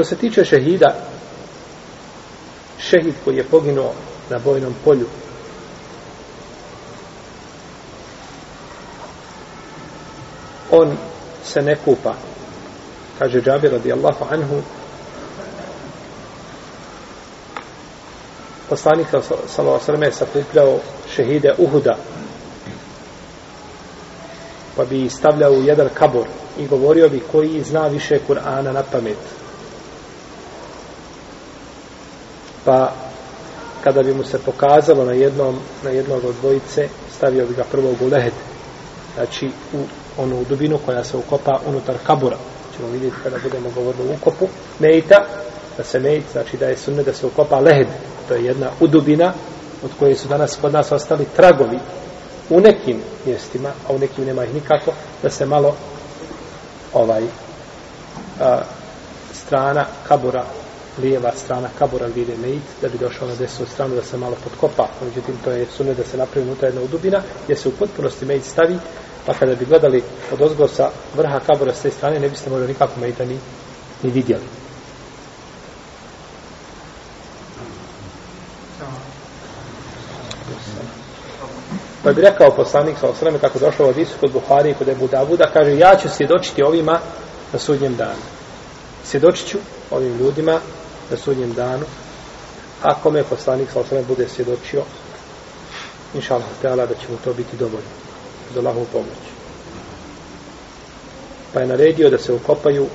Što se tiče šehida, šehid koji je poginuo na bojnom polju, on se ne kupa. Kaže Džabir radijallahu anhu, poslanik sallallahu alejhi ve sakupljao šehide Uhuda pa bi stavljao u jedan kabor i govorio bi koji zna više Kur'ana na pamet. Pa kada bi mu se pokazalo na jednom na jednog od dvojice, stavio bi ga prvo u lehet Znači u onu dubinu koja se ukopa unutar kabura. Ćemo vidjeti kada budemo govorili o ukopu. Mejta, da se mejt, znači da je sunne da se ukopa lehed. To je jedna udubina od koje su danas kod nas ostali tragovi u nekim mjestima, a u nekim nema ih nikako, da se malo ovaj a, strana kabura, lijeva strana kabura vide mejt, da bi došao na desnu stranu da se malo podkopa. Međutim, to je sunet da se napravi unutra jedna udubina, gdje se u potpunosti mejt stavi, pa kada bi gledali od ozgo sa vrha kabura s te strane, ne biste možda nikako mejta ni, ni vidjeli. Pa bi rekao poslanik sa osreme kako došlo od Isu kod Buhari i kod Ebu Davuda, kaže ja ću svjedočiti ovima na sudnjem danu. Svjedočit ću ovim ljudima na sudnjem danu ako me poslanik sa bude svjedočio inša Allah da će mu to biti dovoljno za Allahovu pomoć. Pa je naredio da se ukopaju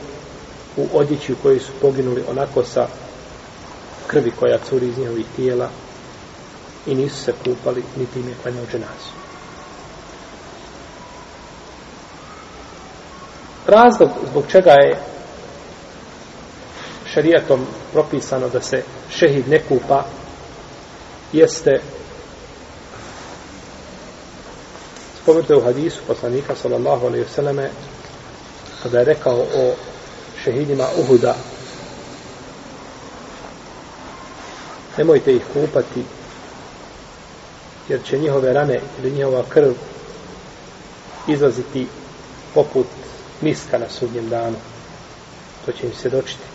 u odjeći u kojoj su poginuli onako sa krvi koja curi iz njihovih tijela i nisu se kupali, niti im je klanjao dženazu. Razlog zbog čega je šarijatom propisano da se šehid ne kupa jeste spomenuto u hadisu poslanika sallallahu alaihi vseleme kada je rekao o šehidima Uhuda nemojte ih kupati jer će njihove rane ili njihova krv izlaziti poput miska na sudnjem danu. To će im se dočiti.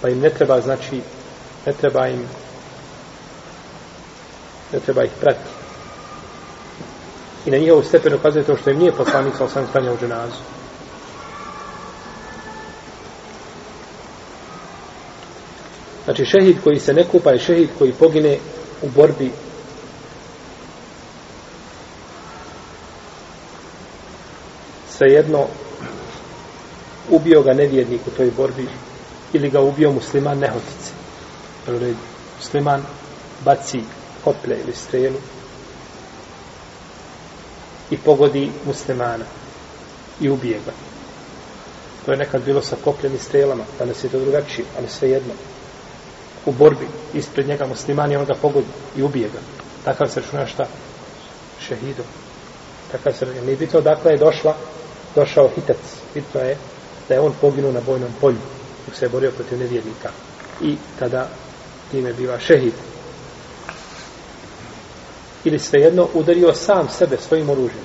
Pa im ne treba, znači, ne treba im ne treba ih pratiti. I na njihovu stepen ukazuje to što im nije poslanik sa osam stanja u dženazu. Znači šehid koji se ne kupa je šehid koji pogine u borbi svejedno ubio ga nevjernik u toj borbi ili ga ubio musliman nehotice. Musliman baci koplje ili strelu i pogodi muslimana i ubije ga. To je nekad bilo sa kopljem i strelama, danas je to drugačije, ali svejedno. jedno u borbi ispred njega muslimani, on ga pogodi i ubije ga. Takav se računa šta? Šehidom. Takav se računa. Nije bitno dakle je došla, došao hitac. Bitno je da je on poginuo na bojnom polju dok se je borio protiv nevjernika. I tada time biva šehid. Ili svejedno udario sam sebe svojim oružjem.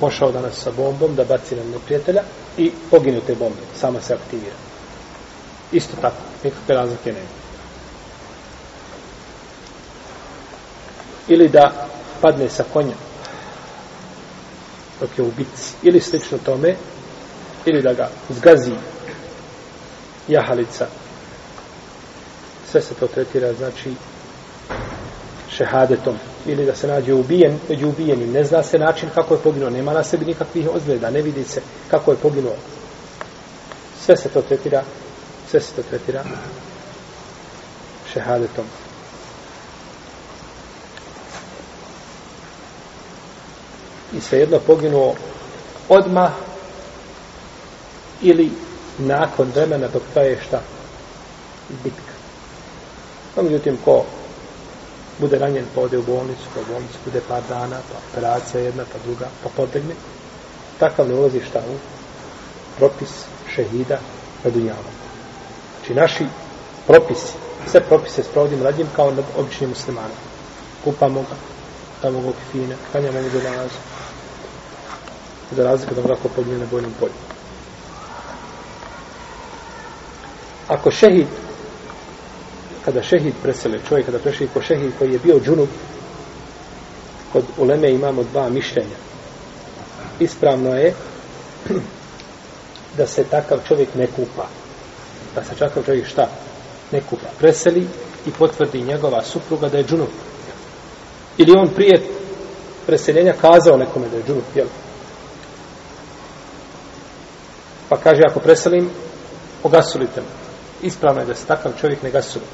Pošao danas sa bombom da baci na neprijatelja i poginu te bombe. Sama se aktivira. Isto tako, nikakve razlike nema. Ili da padne sa konja dok je u bitci. Ili slično tome, ili da ga zgazi jahalica. Sve se to tretira, znači, šehadetom. Ili da se nađe ubijen, među ubijenim. Ne zna se način kako je poginuo. Nema na sebi nikakvih ozgleda. Ne vidi se kako je poginuo. Sve se to tretira sve se to tretira šehadetom. I svejedno poginuo odmah ili nakon vremena dok traje šta? Bitka. No, međutim, ko bude ranjen, pa ode u bolnicu, pa u bolnicu bude par dana, pa operacija jedna, pa druga, pa potegne, takav ne ulazi šta u propis šehida na dunjavu. Znači naši propisi, sve propise sprovodimo nad njim kao nad običnim muslimanom. Kupamo ga, tamo ga kifine, kanjamo ga do nalazu. za razliku da ga ko pogine na bojnom polju. Ako šehid, kada šehid presele čovjek, kada prešli ko šehid koji je bio džunub, kod uleme imamo dva mišljenja. Ispravno je da se takav čovjek ne kupa. Da se takav čovjek šta? Ne kupa. Preseli i potvrdi njegova supruga da je džunub. Ili on prije preseljenja kazao nekome da je džunub, jel? Pa kaže, ako preselim, ogasulite me. Ispravno je da se takav čovjek ne gasuli.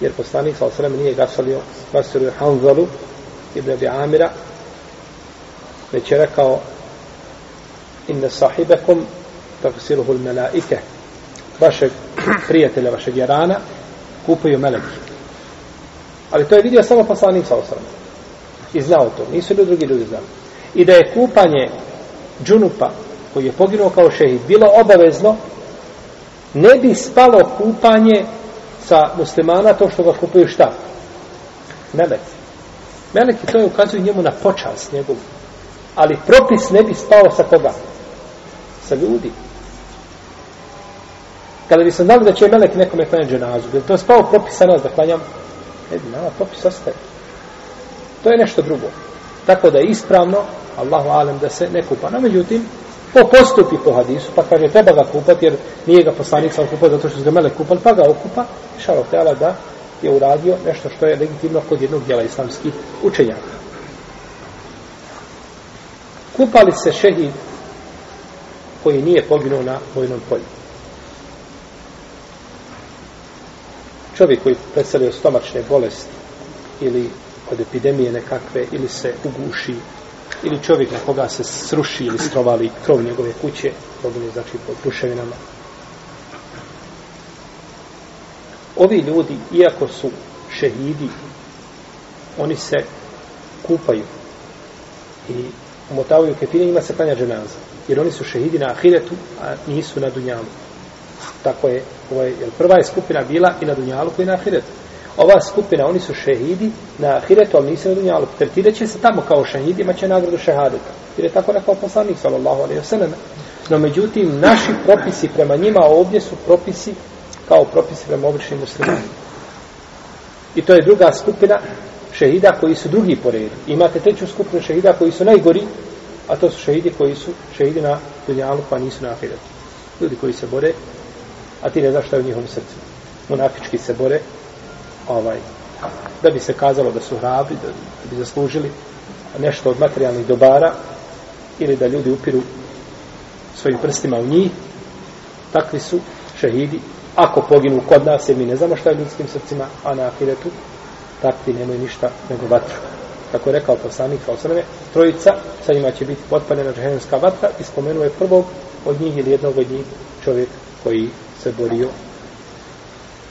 Jer poslanik sa osreme nije gasulio, gasulio Hanzalu, ibn Abi Amira, već je rekao, inne sahibekom tafsiruhu l-melaike, vašeg prijatelja, vašeg jarana, kupaju meleki. Ali to je vidio samo poslanik sa osrame. I znao to. Nisu li drugi ljudi znali. I da je kupanje džunupa koji je poginuo kao šehid bilo obavezno, ne bi spalo kupanje sa muslimana to što ga kupuju šta? Meleki. Meleki to je ukazuju njemu na počas njegovu. Ali propis ne bi spao sa koga? Sa ljudi. Kada bi se znali da će melek nekome klanjati dženazu, bi to spao propis sa nas da klanjam? Ne bi, nama propis ostaje. To je nešto drugo. Tako da je ispravno, Allahu alem, da se ne kupa. No, međutim, po postupi po hadisu, pa kaže treba ga kupati, jer nije ga poslanik sam kupao zato što su ga mele kupali, pa ga okupa, šalo tela da je uradio nešto što je legitimno kod jednog dijela islamskih učenjaka. Kupali se šehid koji nije poginuo na vojnom polju. Čovjek koji predstavljaju stomačne bolesti ili od epidemije nekakve ili se uguši ili čovjek na koga se sruši ili strovali krov njegove kuće, pogine znači pod ruševinama. Ovi ljudi, iako su šehidi, oni se kupaju i umotavaju kefine, njima se klanja dženaza. Jer oni su šehidi na ahiretu, a nisu na dunjalu. Tako je, ovo je, jer prva je skupina bila i na dunjalu koji je na ahiretu ova skupina, oni su šehidi na ahiretu, ali nisu na dunjalu. Tretirat će se tamo kao šehidi, imaće nagradu šehadeta. Jer je tako rekao poslanik, sallallahu alaihi wasallam. No, međutim, naši propisi prema njima ovdje su propisi kao propisi prema običnim muslimanima. I to je druga skupina šehida koji su drugi po redu. Imate treću skupinu šehida koji su najgori, a to su šehidi koji su šehidi na dunjalu, pa nisu na ahiretu. Ljudi koji se bore, a ti ne znaš šta je u njihovom srcu. Monafički se bore, ovaj, da bi se kazalo da su hrabri, da, da bi zaslužili nešto od materijalnih dobara ili da ljudi upiru svojim prstima u njih, takvi su šehidi. Ako poginu kod nas, jer mi ne znamo šta je ljudskim srcima, a na ahiretu, takvi nemaju ništa nego vatru. Kako je rekao poslanik kao sveme, trojica, sa njima će biti potpaljena džahenska vatra i spomenuo je prvog od njih ili jednog od njih čovjek koji se borio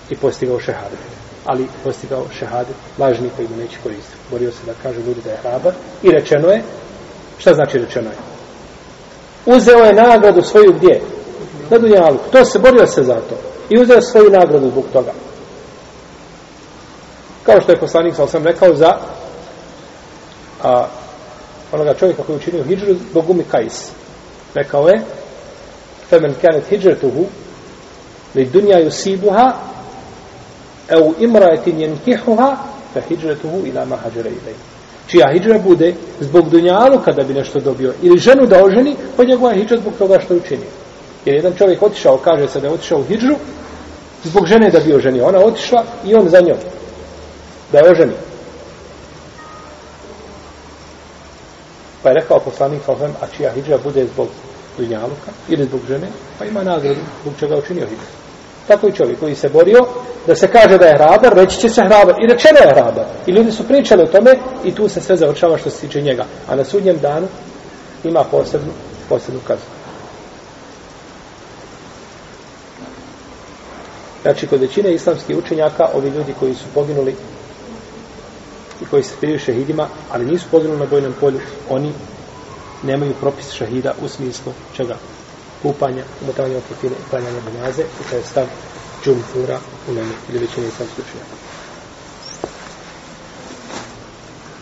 i postigao šehadet ali postigao šehade, lažni koji mu neće koristiti. Borio se da kaže ljudi da je hrabar. I rečeno je, šta znači rečeno je? Uzeo je nagradu svoju gdje? Na Dunjalu. To se borio se za to. I uzeo svoju nagradu zbog toga. Kao što je poslanik, sam osam rekao, za a, onoga čovjeka koji je učinio hijđru zbog umi kajs. Rekao je, femen kanet hijđretuhu, li dunja yusibuha au imraetin jenkihuha fe hijretuhu ila ma hajara ilay čija hijra bude zbog dunjalu kada bi nešto dobio ili ženu da oženi pa njegova hijra zbog toga što učini. Jer jedan čovjek otišao kaže se da je otišao u hijđu zbog žene da bi oženio. Ona otišla i on za njom da je oženi. Pa je rekao poslanik Salhem, a čija hijra bude zbog dunjaluka ili zbog žene pa ima nagradu zbog čega učinio hijđu Tako i čovjek koji se borio, da se kaže da je hrabar, reći će se hrabar. I rečeno je hrabar. I ljudi su pričali o tome i tu se sve završava što se tiče njega. A na sudnjem danu ima posebnu, posebnu kaznu. Znači, kod većine islamskih učenjaka, ovi ljudi koji su poginuli i koji se piriju šehidima, ali nisu poginuli na bojnom polju, oni nemaju propis šehida u smislu čega? Kupanja, umotavanja opetine i klanjanja banjaze, i to je stav džumfura u nemu ili većine sam slučaja.